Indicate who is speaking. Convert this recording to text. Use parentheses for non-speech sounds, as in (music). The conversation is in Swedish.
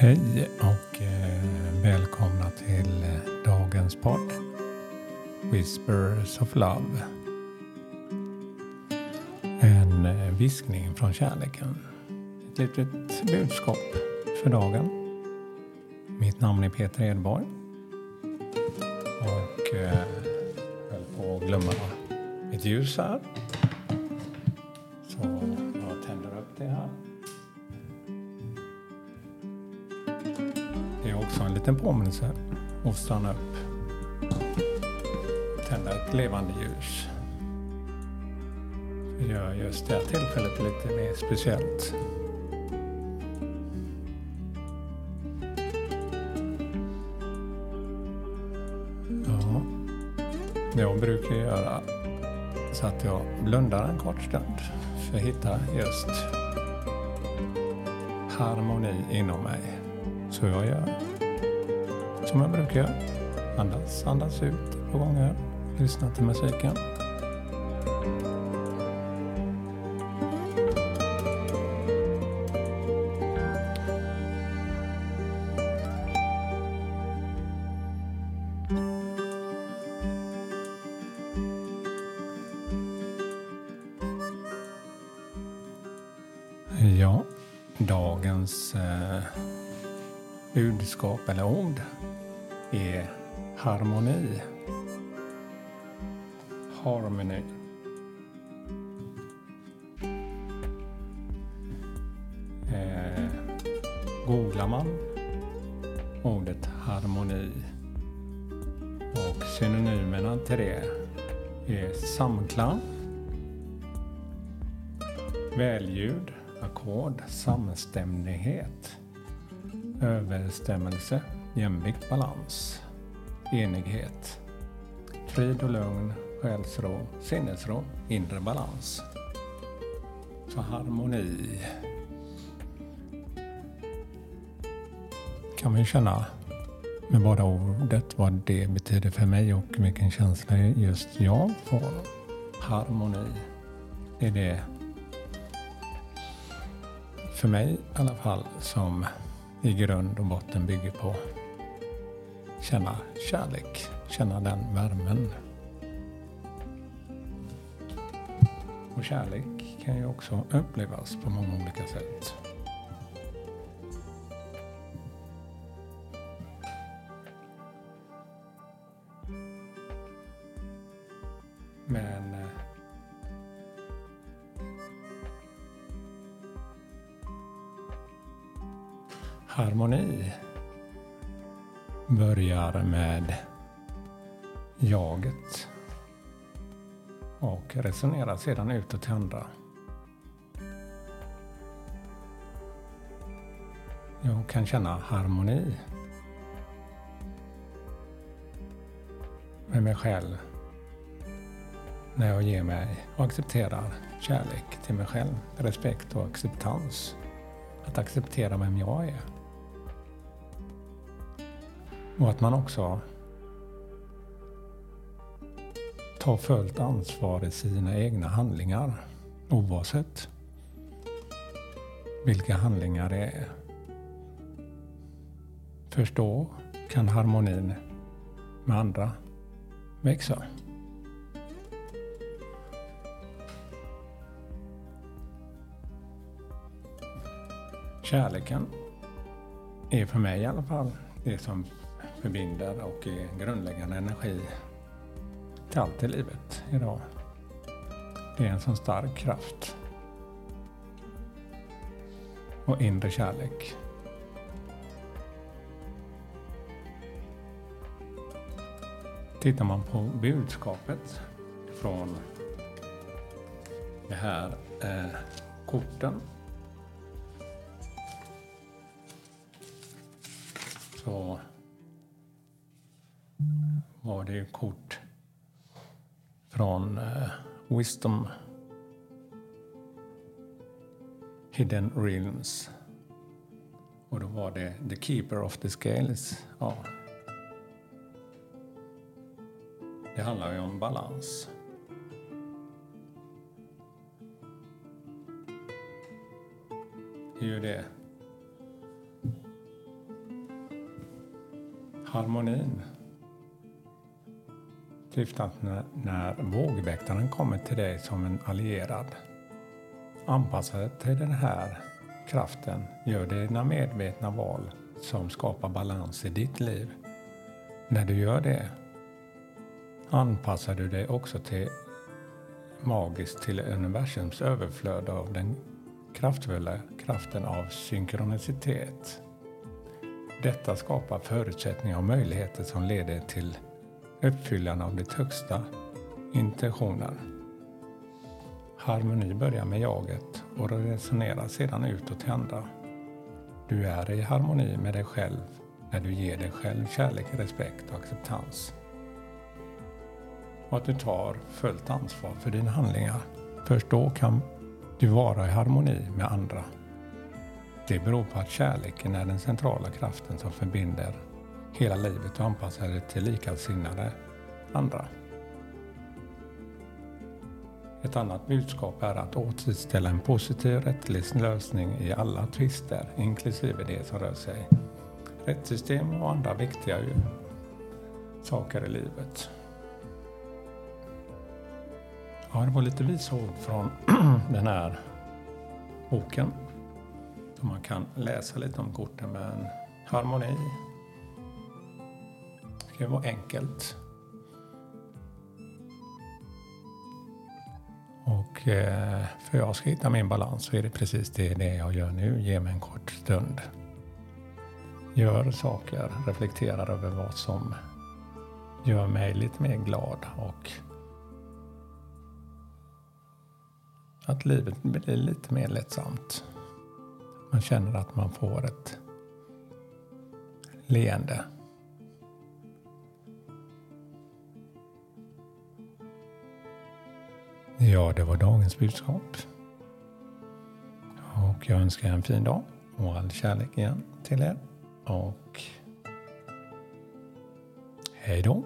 Speaker 1: Hej och eh, välkomna till eh, dagens podd Whispers of Love. En eh, viskning från kärleken. Ett litet budskap för dagen. Mitt namn är Peter Edborg. Och eh, höll på att glömma mitt ljus här. Så jag tänder upp det här. Också en liten påminnelse att stanna upp. Tända ett levande ljus. Det gör just det här tillfället lite mer speciellt. Ja, jag brukar göra så att jag blundar en kort stund för att hitta just harmoni inom mig. Så jag gör som jag brukar göra. Andas, andas ut ett par gånger. Lyssna till musiken. Ja, dagens eh, budskap eller ord är harmoni. Harmony. Eh, googlar man ordet harmoni och synonymerna till det är samklang, välljud, ackord, samstämmighet, överensstämmelse jämvikt, balans, enighet, frid och lugn, själsro, sinnesro, inre balans. Så harmoni kan man ju känna med bara ordet vad det betyder för mig och vilken känsla just jag får. Harmoni är det för mig i alla fall som i grund och botten bygger på känna kärlek, känna den värmen. Och kärlek kan ju också upplevas på många olika sätt. Men eh, harmoni börjar med jaget och resonerar sedan utåt till andra. Jag kan känna harmoni med mig själv när jag ger mig och accepterar kärlek till mig själv, respekt och acceptans. Att acceptera vem jag är. Och att man också tar fullt ansvar i sina egna handlingar. Oavsett vilka handlingar det är. Först då kan harmonin med andra växa. Kärleken är för mig i alla fall det som förbinder och är grundläggande energi till allt i livet idag. Det är en sån stark kraft. Och inre kärlek. Tittar man på budskapet från de här eh, korten så var det ju kort från uh, Wisdom Hidden Realms. Och då var det The Keeper of the Scales. Ja. Det handlar ju om balans. Det är ju det Harmonin. Syftar när, när vågväktaren kommer till dig som en allierad. Anpassa dig till den här kraften. Gör dina medvetna val som skapar balans i ditt liv. När du gör det anpassar du dig också till magiskt till universums överflöd av den kraftfulla kraften av synkronicitet. Detta skapar förutsättningar och möjligheter som leder till uppfyllande av ditt högsta intentioner. Harmoni börjar med jaget och resonerar sedan utåt till andra. Du är i harmoni med dig själv när du ger dig själv kärlek, respekt och acceptans. Och att du tar fullt ansvar för dina handlingar. Först då kan du vara i harmoni med andra. Det beror på att kärleken är den centrala kraften som förbinder hela livet och anpassa det till likasinnade andra. Ett annat budskap är att återställa en positiv rättvis lösning i alla tvister, inklusive det som rör sig rättssystem och andra viktiga saker i livet. Ja, det var lite visord från (clears throat) den här boken. Man kan läsa lite om korten med en harmoni. Det var enkelt. Och eh, för jag ska hitta min balans så är det precis det, det jag gör nu. Ge mig en kort stund. Gör saker, reflekterar över vad som gör mig lite mer glad och att livet blir lite mer lättsamt. Man känner att man får ett leende. Ja, det var dagens budskap. Och jag önskar er en fin dag och all kärlek igen till er. Och hej då!